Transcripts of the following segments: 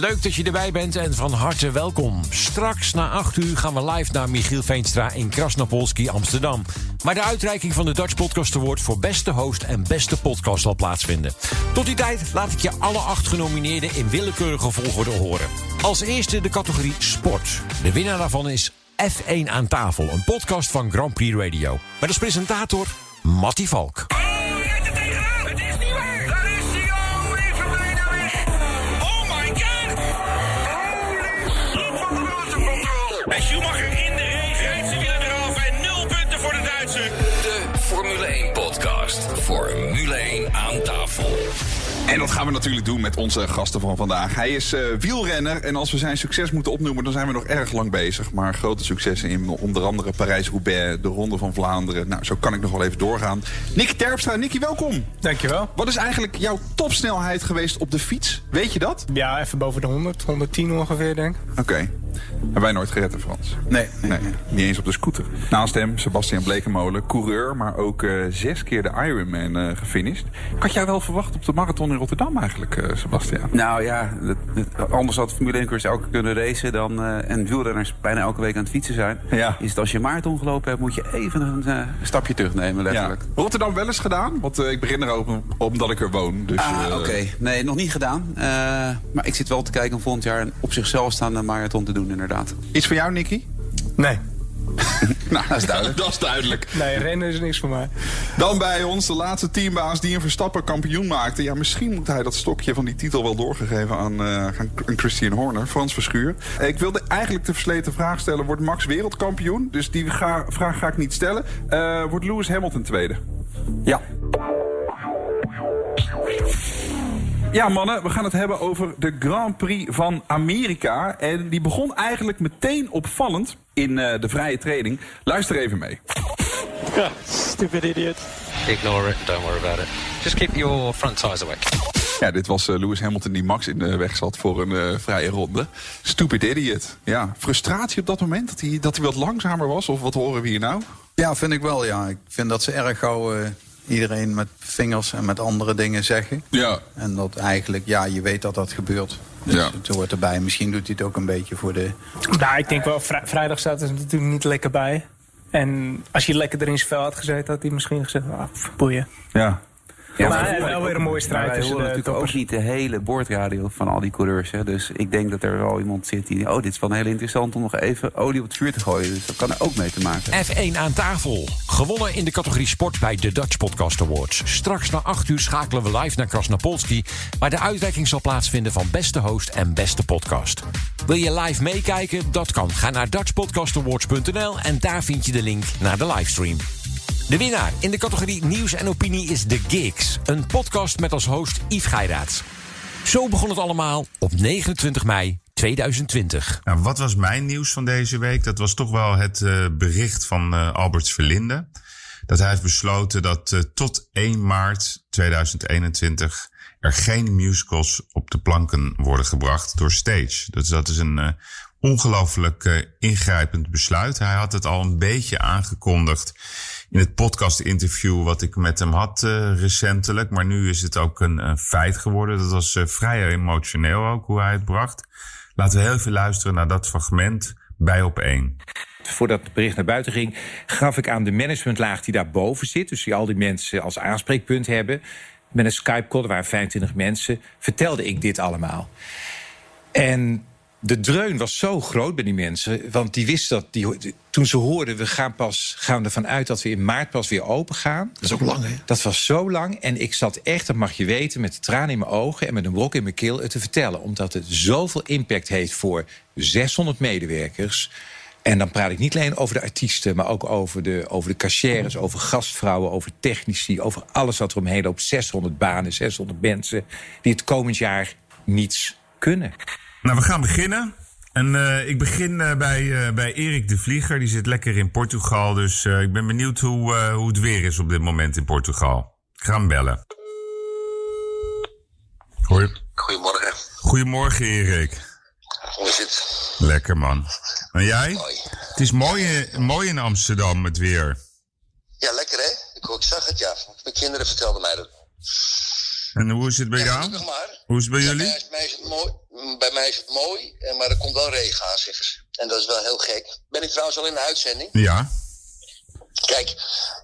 Leuk dat je erbij bent en van harte welkom. Straks na 8 uur gaan we live naar Michiel Veenstra in Krasnopolski, Amsterdam. Maar de uitreiking van de Dutch Podcast Award voor beste host en beste podcast zal plaatsvinden. Tot die tijd laat ik je alle acht genomineerden in willekeurige volgorde horen. Als eerste de categorie sport. De winnaar daarvan is F1 aan tafel, een podcast van Grand Prix Radio. Met als presentator Matty Valk. Formule 1 aan tafel. En dat gaan we natuurlijk doen met onze gasten van vandaag. Hij is eh, wielrenner en als we zijn succes moeten opnoemen... dan zijn we nog erg lang bezig. Maar grote successen in onder andere Parijs-Roubaix, de Ronde van Vlaanderen. Nou, zo kan ik nog wel even doorgaan. Nicky Terpstra. Nicky, welkom. Dankjewel. Wat is eigenlijk jouw topsnelheid geweest op de fiets? Weet je dat? Ja, even boven de 100, 110 ongeveer, denk ik. Oké. Hebben wij nooit gered, Frans? Nee. Nee, niet eens op de scooter. Naast hem Sebastian Blekemolen, coureur, maar ook eh, zes keer de Ironman eh gefinished. Ik had jij wel verwacht op de marathon in Rotterdam eigenlijk, eh, Sebastian? Nou ja, anders had Formule 1 coureurs elke keer kunnen racen dan, en wielrenners bijna elke week aan het fietsen zijn. Ja. Is het als je marathon gelopen hebt, moet je even een stapje terugnemen, letterlijk. Ja. Rotterdam wel eens gedaan? Want ik begin erover omdat ik er woon. Dus, Ah, oké. Nee, nog niet gedaan. Maar ik zit wel te kijken om volgend jaar een op zichzelf staande marathon te doen, inderdaad. Iets voor jou, Nicky? Nee. Nou, dat is duidelijk. dat is duidelijk. Nee, rennen is niks voor mij. Dan bij ons de laatste teambaas die een Verstappen kampioen maakte. Ja, misschien moet hij dat stokje van die titel wel doorgegeven aan, eh, aan Christian Horner, Frans Verschuur. Ik wilde eigenlijk de versleten vraag stellen: wordt Max wereldkampioen? Dus die ga- vraag ga ik niet stellen. Eh, wordt Lewis Hamilton tweede? Ja. Ja, mannen, we gaan het hebben over de Grand Prix van Amerika. En die begon eigenlijk meteen opvallend in eh, de vrije training. Luister even mee. Stupid idiot. Ignore it, don't worry about it. Just keep your front tires away. Ja, dit was eh, Lewis Hamilton die Max in de weg zat voor een eh, vrije ronde. Stupid idiot. Ja, frustratie op dat moment dat hij, dat hij wat langzamer was? Of wat horen we hier nou? Ja, vind ik wel, ja. Ik vind dat ze erg gauw eh, iedereen met vingers en met andere dingen zeggen. Ja. En dat eigenlijk, ja, je weet dat dat gebeurt. Dus Ja. het hoort erbij. Misschien doet hij het ook een beetje voor de... Nou, ik denk wel, vri- vrijdag staat er natuurlijk niet lekker bij. En als je lekker erin zijn vel had gezeten, had hij misschien gezegd, ah, boeien. Ja. Ja, maar wel weer een mooie strijd tussen horen de natuurlijk toppers. ook niet de hele boordradio van al die coureurs. Hè. Dus ik denk dat er wel iemand zit die... Oh, dit is wel heel interessant om nog even olie op het vuur te gooien. Dus dat kan er ook mee te maken hebben. F1 aan tafel. Gewonnen in de categorie sport bij de Dutch Podcast Awards. Straks na 8 uur schakelen we live naar Krasnapolski... waar de uitreiking zal plaatsvinden van beste host en beste podcast. Wil je live meekijken? Dat kan. Ga naar dutchpodcastawards.nl en daar vind je de link naar de livestream. De winnaar in de categorie nieuws en opinie is The Gigs. Een podcast met als host Yves Geiraats. Zo begon het allemaal op 29 mei 2020. Nou, wat was mijn nieuws van deze week? Dat was toch wel het eh, bericht van eh, Albert Verlinde. Dat hij heeft besloten dat eh, tot 1 maart 2021 er geen musicals op de planken worden gebracht door Stage. Dus dat is een ongelooflijk ingrijpend besluit. Hij had het al een beetje aangekondigd in het podcast-interview wat ik met hem had eh, recentelijk. Maar nu is het ook een, feit geworden. Dat was eh, vrij emotioneel ook hoe hij het bracht. Laten we heel even luisteren naar dat fragment bij op één. Voordat het bericht naar buiten ging, gaf ik aan de managementlaag die daarboven zit, dus die al die mensen als aanspreekpunt hebben, met een Skype-call, er waren 25 mensen, vertelde ik dit allemaal. En de dreun was zo groot bij die mensen, want die wisten dat, die, toen ze hoorden, we gaan pas, gaan ervan uit dat we in maart pas weer open gaan. Dat is ook lang, hè? Dat was zo lang. En ik zat echt, dat mag je weten, met tranen in mijn ogen en met een brok in mijn keel het te vertellen. Omdat het zoveel impact heeft voor 600 medewerkers. En dan praat ik niet alleen over de artiesten, maar ook over de, over de cashiers, over gastvrouwen, over technici, over alles wat er omheen loopt. 600 banen, 600 mensen die het komend jaar niets kunnen. Nou, we gaan beginnen. En eh, ik begin eh, bij, eh, bij Erik de Vlieger. Die zit lekker in Portugal. Dus ik ben benieuwd hoe, hoe het weer is op dit moment in Portugal. Ik ga hem bellen. Hoi. Goedemorgen. Goedemorgen, Erik. Hoe is het? Lekker, man. En jij? Het is mooi, mooi in Amsterdam, het weer. Ja, lekker hè? Ik, ik zag het, ja. Mijn kinderen vertelden mij dat. En hoe is het bij jou? Hoe is het bij jullie? Bij, mij is het mooi. Bij mij is het mooi, eh, maar er komt wel regen aan, zeggen ze. En dat is wel heel gek. Ben ik trouwens al in de uitzending? Ja. Kijk,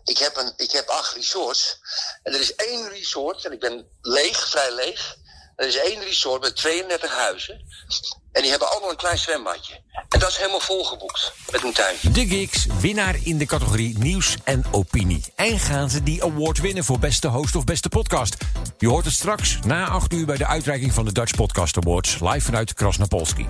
ik heb, een, ik heb acht resorts. En er is één resort, en ik ben leeg, vrij leeg. Er is één resort met 32 huizen. En die hebben allemaal een klein zwembadje. En dat is helemaal volgeboekt met een tuin. De Gigs, winnaar in de categorie nieuws en opinie. En gaan ze die award winnen voor beste host of beste podcast? Je hoort het straks na 8 uur bij de uitreiking van de Dutch Podcast Awards... live vanuit Krasnapolski.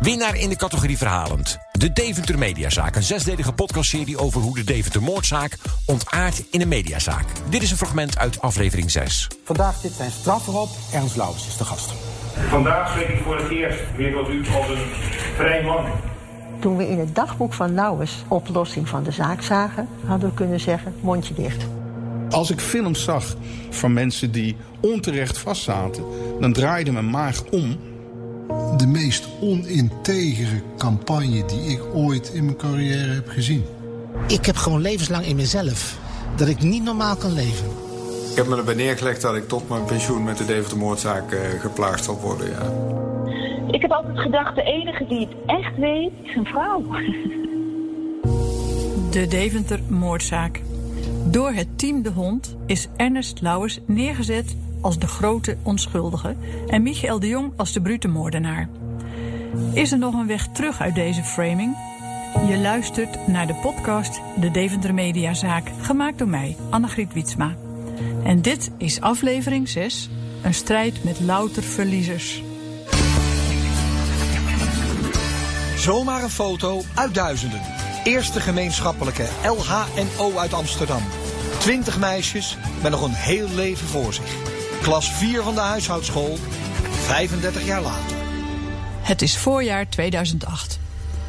Winnaar in de categorie verhalend. De Deventer Mediazaak, een zesdelige podcastserie over hoe de Deventer moordzaak ontaart in een mediazaak. Dit is een fragment uit aflevering 6. Vandaag zit zijn straf erop. Ernst Lauwers is de gast. Vandaag spreek ik voor het eerst weer tot u als een vrij man. Toen we in het dagboek van Lauwers oplossing van de zaak zagen, hadden we kunnen zeggen: mondje dicht. Als ik films zag van mensen die onterecht vastzaten, dan draaide mijn maag om. De meest onintegere campagne die ik ooit in mijn carrière heb gezien. Ik heb gewoon levenslang in mezelf dat ik niet normaal kan leven. Ik heb me erbij neergelegd dat ik tot mijn pensioen met de Deventer-moordzaak eh, geplaagd zal worden, ja. Ik heb altijd gedacht, de enige die het echt weet, is een vrouw. De Deventer-moordzaak. Door het team De Hond is Ernest Lauwers neergezet als de grote onschuldige en Michael de Jong als de brute moordenaar. Is er nog een weg terug uit deze framing? Je luistert naar de podcast De Deventer Mediazaak, gemaakt door mij, Annegriet Wietsma. En dit is aflevering 6, een strijd met louter verliezers. Zomaar een foto uit duizenden. Eerste gemeenschappelijke LHNO uit Amsterdam. 20 meisjes met nog een heel leven voor zich. Klas 4 van de huishoudschool, 35 jaar later. Het is voorjaar 2008.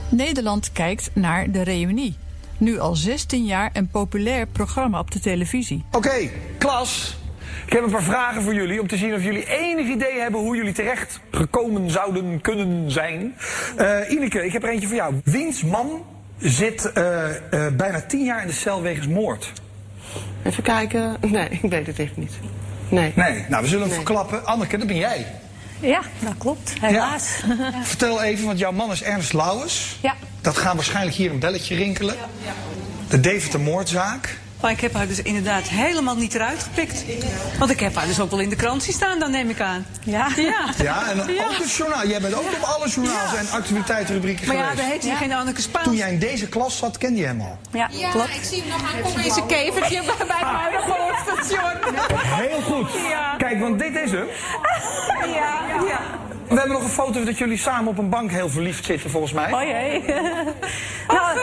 Nederland kijkt naar de reunie. Nu al 16 jaar een populair programma op de televisie. Oké, klas. Ik heb een paar vragen voor jullie om te zien of jullie enig idee hebben hoe jullie terecht gekomen zouden kunnen zijn. Eh Ineke, ik heb er eentje voor jou. Wiens man zit eh, eh, bijna tien jaar in de cel wegens moord? Even kijken. Nee, ik weet het echt niet. Nee. Nee, nou we zullen hem verklappen. Anneke, dat ben jij. Ja, dat klopt. Helaas. Vertel even, want jouw man is Ernst Lauwers. Ja. Dat gaan waarschijnlijk hier een belletje rinkelen. De Deventer moordzaak. Maar ik heb haar dus inderdaad helemaal niet eruit gepikt. Want ik heb haar dus ook wel in de krant zien staan, dan neem ik aan. Ja. Ja, Ja, en ook het journaal. Jij bent ook op alle journaals en actualiteitenrubrieken Maar ja, geweest. daar heet hij geen Anneke Spaans. Toen jij in deze klas zat, kende je hem al. Ja, klopt. ik zie hem nog aankomen in zijn kevertje bij het huidige hoofdstation. Heel goed. Ja. Kijk, want dit is hem. Ja, ja. We hebben nog een foto dat jullie samen op een bank heel verliefd zitten, volgens mij. Oh jee. Nou,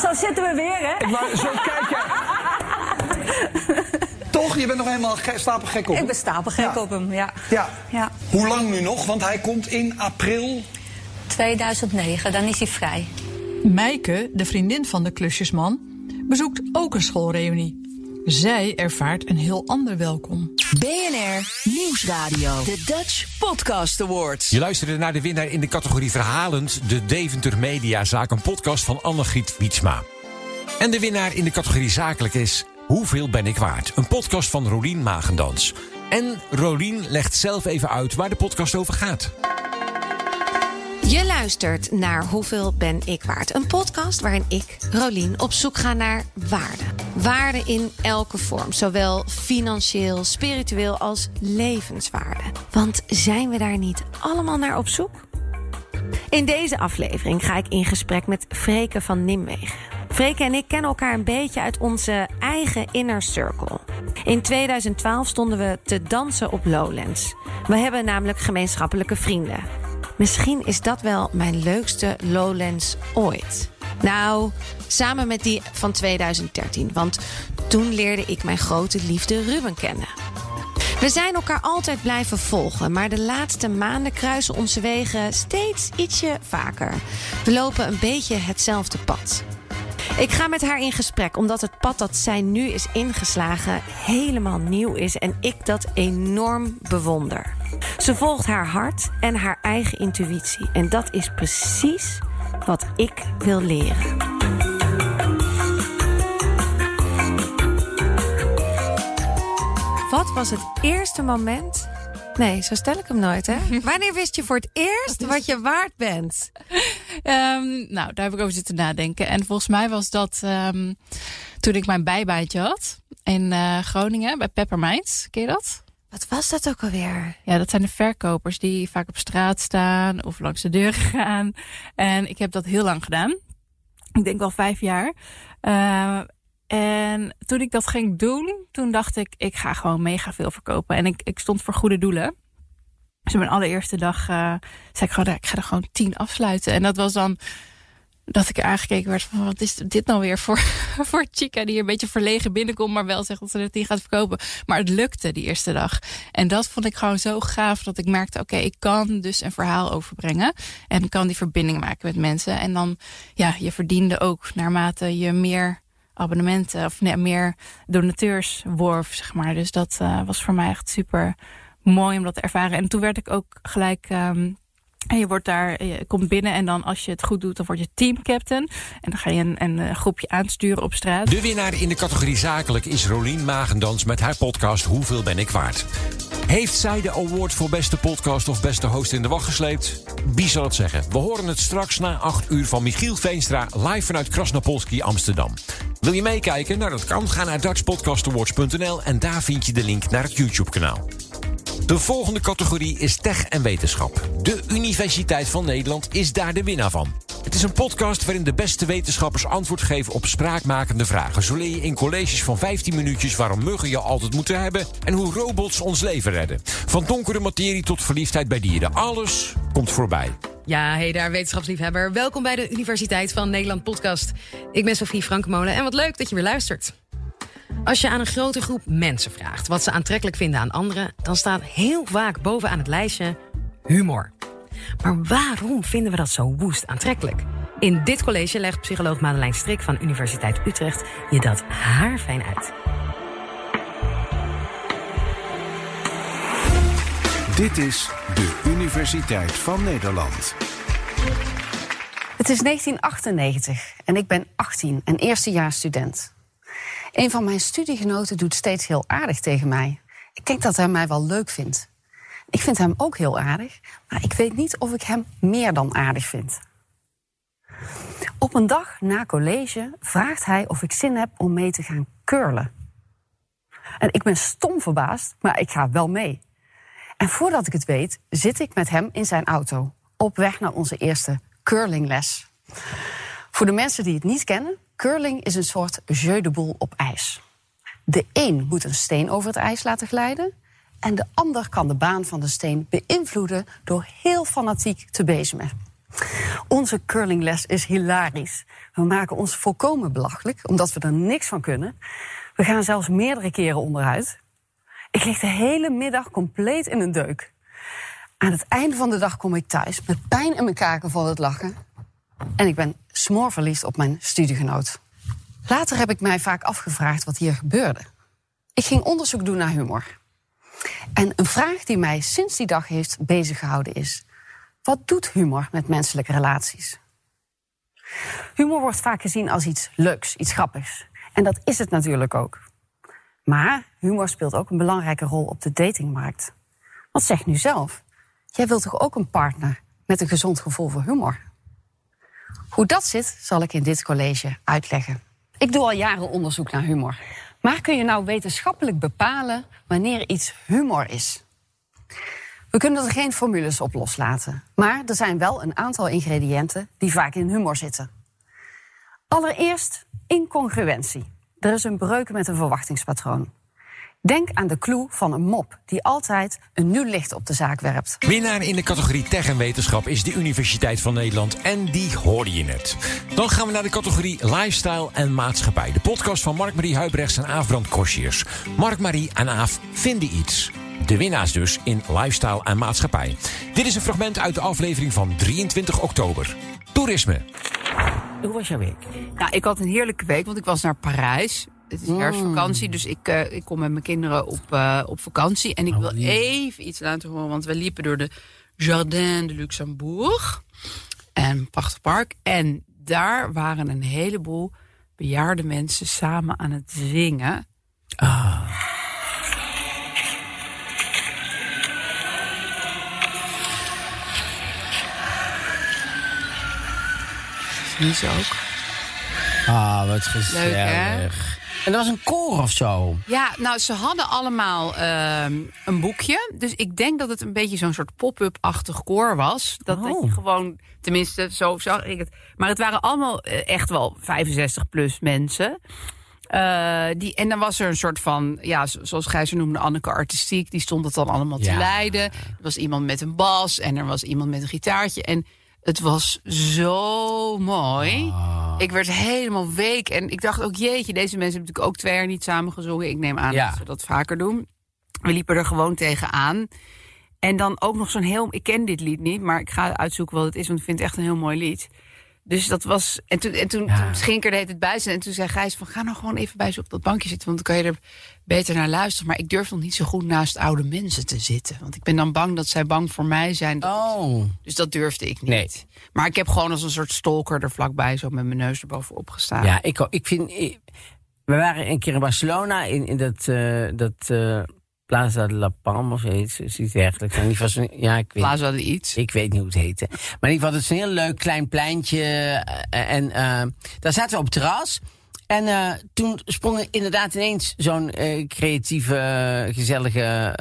zo zitten we weer, hè? Ik wou, zo kijk jij. Toch? Je bent nog helemaal ge stapelgek op hem? Ik ben stapelgek op hem, ja. Ja. ja. Hoe lang nu nog? Want hij komt in april. 2009, dan is hij vrij. Meike, de vriendin van de klusjesman, bezoekt ook een schoolreunie. Zij ervaart een heel ander welkom. BNR Nieuwsradio. De Dutch Podcast Awards. Je luisterde naar de winnaar in de categorie Verhalend, de Deventer Mediazaak, een podcast van Annegriet Wietsma. En de winnaar in de categorie Zakelijk is Hoeveel ben ik waard? Een podcast van Rolien Magendans. En Rolien legt zelf even uit waar de podcast over gaat. Je luistert naar Hoeveel ben ik waard? Een podcast waarin ik, Rolien, op zoek ga naar waarde. Waarde in elke vorm, zowel financieel, spiritueel als levenswaarde. Want zijn we daar niet allemaal naar op zoek? In deze aflevering ga ik in gesprek met Freke van Nimwegen. Freke en ik kennen elkaar een beetje uit onze eigen inner circle. In 2012 stonden we te dansen op Lowlands. We hebben namelijk gemeenschappelijke vrienden. Misschien is dat wel mijn leukste Lowlands ooit. Nou, samen met die van 2013, want toen leerde ik mijn grote liefde Ruben kennen. We zijn elkaar altijd blijven volgen, maar de laatste maanden kruisen onze wegen steeds ietsje vaker. We lopen een beetje hetzelfde pad. Ik ga met haar in gesprek omdat het pad dat zij nu is ingeslagen helemaal nieuw is en ik dat enorm bewonder. Ze volgt haar hart en haar eigen intuïtie en dat is precies wat ik wil leren. Wat was het eerste moment? Nee, zo stel ik hem nooit, hè? Wanneer wist je voor het eerst wat je waard bent? Ehm, nou, daar heb ik over zitten nadenken. En volgens mij was dat ehm, toen ik mijn bijbaantje had in eh, Groningen bij Pepperminds. Ken je dat? Wat was dat ook alweer? Ja, dat zijn de verkopers die vaak op straat staan of langs de deur gaan. En ik heb dat heel lang gedaan. Ik denk wel vijf jaar. Uh, en toen ik dat ging doen, toen dacht ik, ik ga gewoon mega veel verkopen. En ik, ik stond voor goede doelen. Dus mijn allereerste dag uh, zei ik gewoon, ik ga er gewoon tien afsluiten. En dat was dan dat ik aangekeken werd van, wat is dit nou weer voor, voor chica die een beetje verlegen binnenkomt, maar wel zegt dat ze er tien gaat verkopen. Maar het lukte die eerste dag. En dat vond ik gewoon zo gaaf dat ik merkte, oké, ik kan dus een verhaal overbrengen. En kan die verbinding maken met mensen. En dan, ja, je verdiende ook naarmate je meer abonnementen of nee, meer donateurs worf, zeg maar. Dus dat uh, was voor mij echt super mooi om dat te ervaren. En toen werd ik ook gelijk. Um, en je wordt daar, je komt binnen en dan als je het goed doet, dan word je teamcaptain. En dan ga je een, een groepje aansturen op straat. De winnaar in de categorie zakelijk is Rolien Magendans met haar podcast Hoeveel ben ik waard? Heeft zij de award voor beste podcast of beste host in de wacht gesleept? Wie zal het zeggen? We horen het straks na 8 uur van Michiel Veenstra live vanuit Krasnapolski, Amsterdam. Wil je meekijken? Nou, dat kan. Ga naar dutchpodcastawards.nl en daar vind je de link naar het YouTube-kanaal. De volgende categorie is tech en wetenschap. De Universiteit van Nederland is daar de winnaar van. Het is een podcast waarin de beste wetenschappers antwoord geven op spraakmakende vragen. Zo leer je in colleges van 15 minuutjes waarom muggen je altijd moeten hebben en hoe robots ons leven redden. Van donkere materie tot verliefdheid bij dieren. Alles komt voorbij. Ja, hey daar, wetenschapsliefhebber. Welkom bij de Universiteit van Nederland podcast. Ik ben Sofie Frankemolen en wat leuk dat je weer luistert. Als je aan een grote groep mensen vraagt wat ze aantrekkelijk vinden aan anderen, dan staat heel vaak bovenaan het lijstje humor. Maar waarom vinden we dat zo woest aantrekkelijk? In dit college legt psycholoog Madeleine Strik van Universiteit Utrecht je dat haarfijn uit. Dit is de Universiteit van Nederland. Het is 1998 en ik ben 18 en eerstejaars student. Een van mijn studiegenoten doet steeds heel aardig tegen mij. Ik denk dat hij mij wel leuk vindt. Ik vind hem ook heel aardig, maar ik weet niet of ik hem meer dan aardig vind. Op een dag na college vraagt hij of ik zin heb om mee te gaan curlen. En ik ben stom verbaasd, maar ik ga wel mee. En voordat ik het weet, zit ik met hem in zijn auto op weg naar onze eerste curlingles. Voor de mensen die het niet kennen, curling is een soort jeu de boel op ijs. De een moet een steen over het ijs laten glijden en de ander kan de baan van de steen beïnvloeden door heel fanatiek te bezemen. Onze curlingles is hilarisch. We maken ons volkomen belachelijk, omdat we er niks van kunnen. We gaan zelfs meerdere keren onderuit. Ik lig de hele middag compleet in een deuk. Aan het einde van de dag kom ik thuis met pijn in mijn kaken van het lachen. En ik ben smoorverliefd op mijn studiegenoot. Later heb ik mij vaak afgevraagd wat hier gebeurde. Ik ging onderzoek doen naar humor. En een vraag die mij sinds die dag heeft beziggehouden is: wat doet humor met menselijke relaties? Humor wordt vaak gezien als iets leuks, iets grappigs. En dat is het natuurlijk ook. Maar humor speelt ook een belangrijke rol op de datingmarkt. Want zeg nu zelf, jij wilt toch ook een partner met een gezond gevoel voor humor? Hoe dat zit, zal ik in dit college uitleggen. Ik doe al jaren onderzoek naar humor. Maar kun je nou wetenschappelijk bepalen wanneer iets humor is? We kunnen er geen formules op loslaten. Maar er zijn wel een aantal ingrediënten die vaak in humor zitten. Allereerst incongruentie. Er is een breuk met een verwachtingspatroon. Denk aan de clue van een mop die altijd een nieuw licht op de zaak werpt. Winnaar in de categorie Tech en Wetenschap is de Universiteit van Nederland. En die hoorde je net. Dan gaan we naar de categorie Lifestyle en Maatschappij. De podcast van Mark-Marie Huibrechts en Aafbrand Korsjes. Mark-Marie en Aaf vinden iets. De winnaars dus in Lifestyle en Maatschappij. Dit is een fragment uit de aflevering van 23 oktober. Toerisme. Hoe was jouw week? Nou, ik had een heerlijke week, want ik was naar Parijs. Het is herfstvakantie, dus ik, eh, ik kom met mijn kinderen op, eh, op vakantie. En ik wil even iets laten horen, want we liepen door de Jardin de Luxembourg. En een prachtig park. En daar waren een heleboel bejaarde mensen samen aan het zingen. Niet zo ook. Ah, wat Leuk, hè? gezellig. En dat was een koor of zo? Ja, nou, ze hadden allemaal ehm, een boekje. Dus ik denk dat het een beetje zo'n soort pop-up-achtig koor was. Dat, dat je gewoon, tenminste, zo zag ik het. Maar het waren allemaal eh, echt wel 65 plus mensen. Eh, die, en dan was er een soort van, ja, zo- zoals Gijzer noemde, Anneke Artistiek. Die stond het dan allemaal te leiden. Er was iemand met een bas en er was iemand met een gitaartje. En het was zo mooi. Ik werd helemaal week. En ik dacht ook, jeetje, deze mensen hebben natuurlijk ook twee jaar niet samen gezongen. Ik neem aan Ja. dat ze dat vaker doen. We liepen er gewoon tegenaan. En dan ook nog zo'n heel... Ik ken dit lied niet, maar ik ga uitzoeken wat het is. Want ik vind het echt een heel mooi lied. Dus dat was... En toen, en toen, toen Schinker deed het bij zijn. En toen zei Gijs van, ga nou gewoon even bij ze op dat bankje zitten. Want dan kan je er beter naar luisteren. Maar ik durf nog niet zo goed naast oude mensen te zitten. Want ik ben dan bang dat zij bang voor mij zijn. Oh. Dus dat durfde ik niet. Maar ik heb gewoon als een soort stalker er vlakbij... zo met mijn neus erbovenop gestaan. Ja, ik, ik vind... ik- we waren een keer in Barcelona in, in dat, eh, dat eh, Plaza de la Palma of zoiets, zoiets dergelijks. In ieder geval zo'n- ja, ik weet, Plaza de iets. Ik weet niet hoe het heette. Maar in ieder geval, het is een heel leuk klein pleintje. eh, en eh, daar zaten we op het terras. En eh, toen sprong er inderdaad ineens zo'n creatieve, gezellige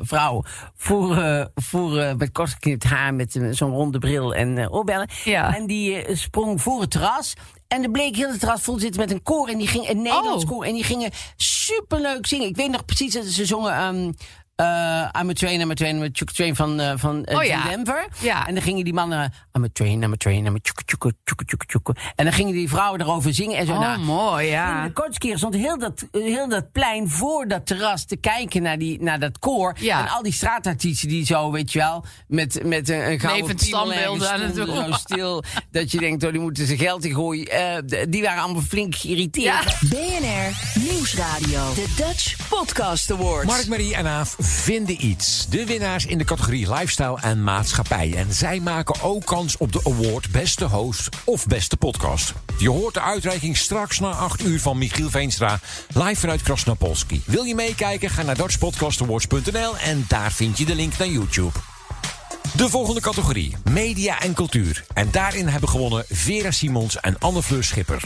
vrouw. Voor, voor, met kortgeknipt haar, met zo'n ronde bril en oorbellen. En die sprong voor het terras. En er bleek heel het terras vol te zitten met een koor. En die ging een Nederlands koor. En die gingen superleuk zingen. Ik weet nog precies dat ze zongen... ehm eh I'm a train, I'm a train, I'm a train van, eh van Oh ja. Denver. Ja. En dan gingen die mannen, I'm a train, I'm a train, I'm a. En dan gingen die vrouwen erover zingen. En zo, Oh, nou, mooi, ja. In de kortste keer stond heel dat, heel dat plein voor dat terras te kijken naar, die, naar dat koor. Ja. En al die straatartiesten die zo, weet je wel, met, met een, een gouden standbeelden aan het doen. zo stil. dat je denkt, oh, die moeten zijn geld in gooien. Eh, die waren allemaal flink geïrriteerd. BNR Nieuwsradio. The Dutch Podcast Awards. Mark-Marie en Aaf vinden iets. De winnaars in de categorie Lifestyle en Maatschappij. En zij maken ook kans op de award Beste Host of Beste Podcast. Je hoort de uitreiking straks na 8 uur van Michiel Veenstra. Live vanuit Krasnapolski. Wil je meekijken? Ga naar dutchpodcastawards.nl en daar vind je de link naar YouTube. De volgende categorie, media en cultuur. En daarin hebben gewonnen Vera Simons en Anne Fleur Schipper.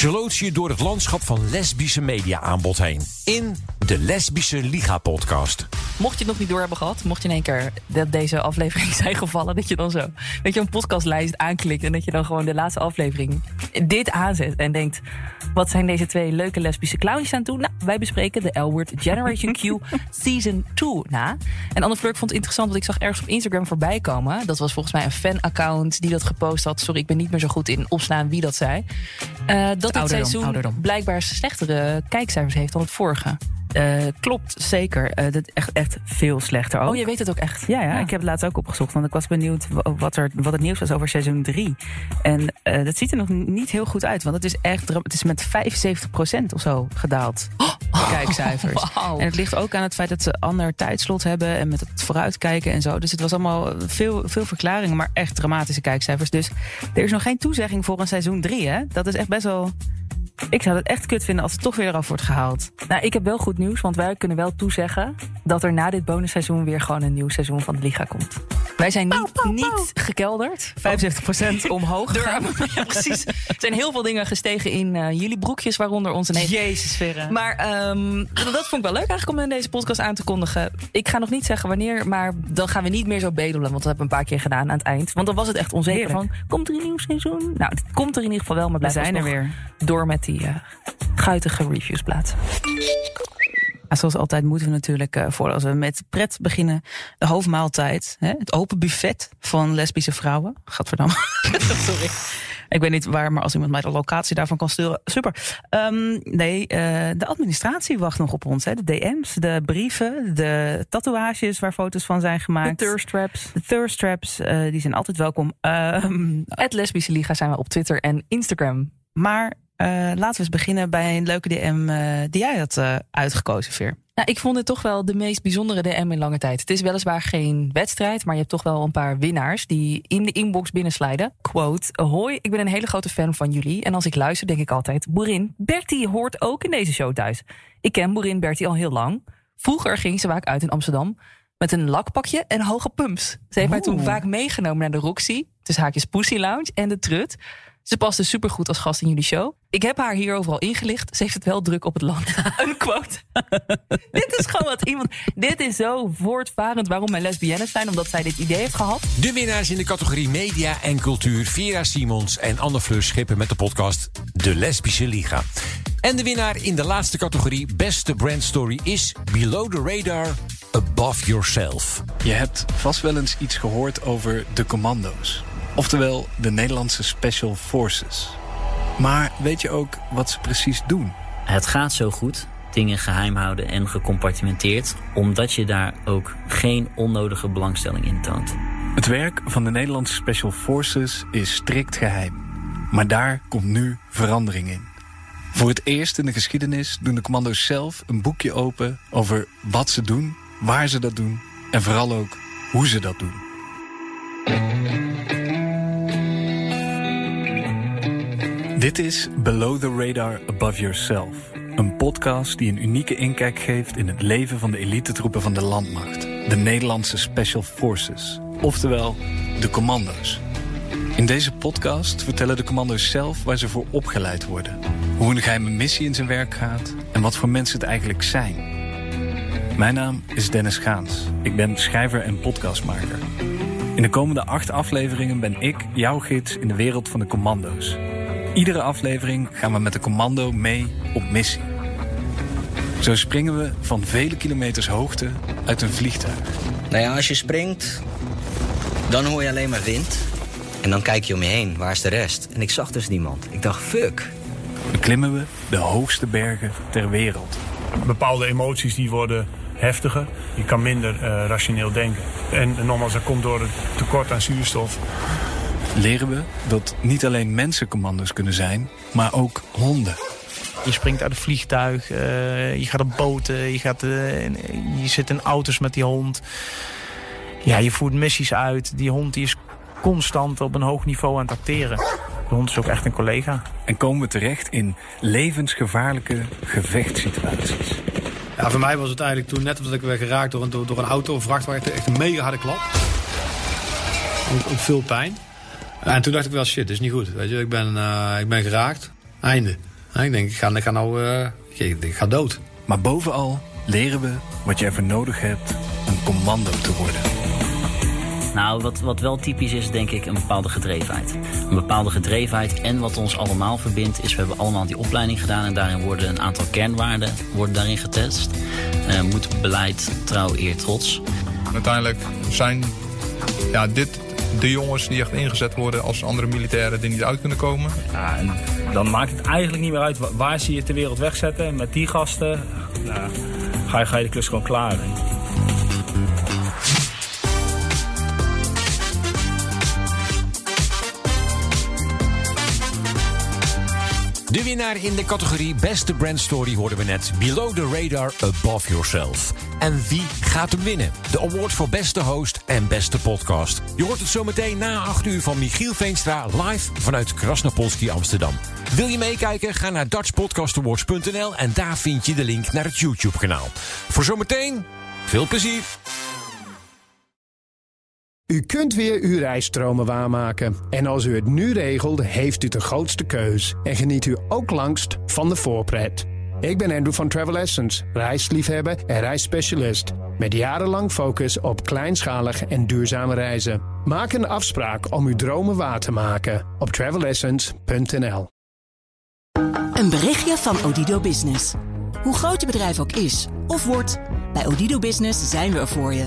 Ze je door het landschap van lesbische media aanbod heen. In de Lesbische Liga podcast. Mocht je het nog niet door hebben gehad, mocht je in één keer dat deze aflevering zijn gevallen, dat je dan zo, weet je, een podcastlijst aanklikt en dat je dan gewoon de laatste aflevering dit aanzet en denkt, wat zijn deze twee leuke lesbische clowns aan het doen? Nou, wij bespreken de L-Word Generation Q Season 2 na. En Anne Fleur, ik vond het interessant, want ik zag ergens op Instagram voorbij komen. Dat was volgens mij een fan-account die dat gepost had. Sorry, ik ben niet meer zo goed in opslaan wie dat zei. Eh, dat het Ouderdom, seizoen ouderdom. blijkbaar slechtere kijkcijfers heeft dan het vorige. Eh, klopt, zeker. Eh dat echt, echt veel slechter ook. Oh, je weet het ook echt? Ja, ja, Ja. ik heb het laatst ook opgezocht. Want ik was benieuwd wa- wat, er, wat het nieuws was over seizoen 3. En eh, dat ziet er nog niet heel goed uit. Want het is echt het is met 75% of zo gedaald. De kijkcijfers. En het ligt ook aan het feit dat ze ander tijdslot hebben. En met het vooruitkijken en zo. Dus het was allemaal veel, veel verklaringen. Maar echt dramatische kijkcijfers. Dus er is nog geen toezegging voor een seizoen 3. Hè? Dat is echt best wel... Ik zou het echt kut vinden als het toch weer eraf wordt gehaald. Nou, ik heb wel goed nieuws, want wij kunnen wel toezeggen dat er na dit bonusseizoen weer gewoon een nieuw seizoen van de Liga komt. Wij zijn niet, niet gekelderd. 75% omhoog. Ja, precies. Er zijn heel veel dingen gestegen in eh, jullie broekjes, waaronder onze. Jezus, Verre. Maar ehm, dat vond ik wel leuk eigenlijk om in deze podcast aan te kondigen. Ik ga nog niet zeggen wanneer, maar dan gaan we niet meer zo bedelen. Want dat hebben we een paar keer gedaan aan het eind. Want dan was het echt onzeker Heerlijk. van, komt er een nieuw seizoen? Nou, het komt er in ieder geval wel, maar blijf zijn er weer. door met die eh guitige reviews plaatsen. zoals altijd moeten we natuurlijk, uh, voordat we met pret beginnen, de hoofdmaaltijd. Hè, het open buffet van lesbische vrouwen. Gadverdamme. Sorry. Ik weet niet waar, maar als iemand mij de locatie daarvan kan sturen, super. Um, nee, uh, de administratie wacht nog op ons. Hè. De DM's, de brieven, de tatoeages waar foto's van zijn gemaakt. De thirst traps. De thirst traps, uh, die zijn altijd welkom. Um, Het Lesbische Liga zijn we op Twitter en Instagram. Maar laten we eens beginnen bij een leuke DM uh, die jij had uh, uitgekozen, Veer. Nou, ik vond het toch wel de meest bijzondere DM in lange tijd. Het is weliswaar geen wedstrijd, maar je hebt toch wel een paar winnaars die in de inbox binnenslijden. Quote: Hoi, ik ben een hele grote fan van jullie. En als ik luister, denk ik altijd: Boerin, Bertie hoort ook in deze show thuis. Ik ken Boerin Bertie al heel lang. Vroeger ging ze vaak uit in Amsterdam met een lakpakje en hoge pumps. Ze heeft Oeh. mij toen vaak meegenomen naar de Roxy, tussen haakjes Pussy Lounge en de Trut. Ze paste supergoed als gast in jullie show. Ik heb haar hierover al ingelicht. Ze heeft het wel druk op het land. een quote. dit is gewoon wat iemand... Dit is zo voortvarend waarom wij lesbiennes zijn. Omdat zij dit idee heeft gehad. De winnaars in de categorie media en cultuur. Vera Simons en Anne Fleur Schippen met de podcast De Lesbische Liga. En de winnaar in de laatste categorie Beste Brand Story is Below the Radar Above Yourself. Je hebt vast wel eens iets gehoord over de commando's. Oftewel de Nederlandse Special Forces. Maar weet je ook wat ze precies doen? Het gaat zo goed, dingen geheim houden en gecompartimenteerd, omdat je daar ook geen onnodige belangstelling in toont. Het werk van de Nederlandse Special Forces is strikt geheim. Maar daar komt nu verandering in. Voor het eerst in de geschiedenis doen de commando's zelf een boekje open over wat ze doen, waar ze dat doen en vooral ook hoe ze dat doen. Dit is Below the Radar Above Yourself. Een podcast die een unieke inkijk geeft in het leven van de elitetroepen van de landmacht. De Nederlandse Special Forces. Oftewel, de commando's. In deze podcast vertellen de commando's zelf waar ze voor opgeleid worden. Hoe een geheime missie in zijn werk gaat en wat voor mensen het eigenlijk zijn. Mijn naam is Dennis Gaans. Ik ben schrijver en podcastmaker. In de komende acht afleveringen ben ik jouw gids in de wereld van de commando's. Iedere aflevering gaan we met de commando mee op missie. Zo springen we van vele kilometers hoogte uit een vliegtuig. Nou ja, als je springt, dan hoor je alleen maar wind. En dan kijk je om je heen, waar is de rest? En ik zag dus niemand. Ik dacht, fuck. Beklimmen we de hoogste bergen ter wereld. Bepaalde emoties die worden heftiger. Je kan minder uh, rationeel denken. En, en nogmaals, dat komt door het tekort aan zuurstof leren we dat niet alleen mensen commando's kunnen zijn, maar ook honden. Je springt uit een vliegtuig, uh, je gaat op boten, je, gaat, uh, je zit in auto's met die hond. Ja, je voert missies uit. Die hond die is constant op een hoog niveau aan het acteren. De hond is ook echt een collega. En komen we terecht in levensgevaarlijke gevechtssituaties. Ja, voor mij was het eigenlijk toen net omdat ik werd geraakt door een, door, een auto of vrachtwagen. Echt een mega harde klap. Ook, ook veel pijn. En toen dacht ik wel, shit, dit is niet goed. Weet je, ik ben, uh, ik ben geraakt. Einde. En ik denk, ik ga, ik ga nou, uh, ik, ik ga dood. Maar bovenal leren we wat je ervoor nodig hebt een commando te worden. Nou, wat, wat wel typisch is, denk ik, een bepaalde gedrevenheid. Een bepaalde gedrevenheid en wat ons allemaal verbindt, is we hebben allemaal die opleiding gedaan en daarin worden een aantal kernwaarden worden daarin getest. Uh, moed, beleid, trouw, eer, trots. Uiteindelijk zijn ja, dit de jongens die echt ingezet worden als andere militairen die niet uit kunnen komen. Ja, en dan maakt het eigenlijk niet meer uit waar ze je ter wereld wegzetten. Met die gasten nou, ga, je, ga je de klus gewoon klaar. De winnaar in de categorie Beste Brand Story hoorden we net. Below the Radar, Above Yourself. En wie gaat hem winnen? De award voor beste host en beste podcast. Je hoort het zometeen na 8 uur van Michiel Veenstra live vanuit Krasnopolski Amsterdam. Wil je meekijken? Ga naar dutchpodcastawards.nl en daar vind je de link naar het YouTube kanaal. Voor zometeen, veel plezier! U kunt weer uw reisstromen waarmaken. En als u het nu regelt, heeft u de grootste keus. En geniet u ook langst van de voorpret. Ik ben Andrew van Travel Essence, reisliefhebber en reisspecialist. Met jarenlang focus op kleinschalig en duurzame reizen. Maak een afspraak om uw dromen waar te maken op travelessence.nl. Een berichtje van Odido Business. Hoe groot je bedrijf ook is of wordt, bij Odido Business zijn we er voor je.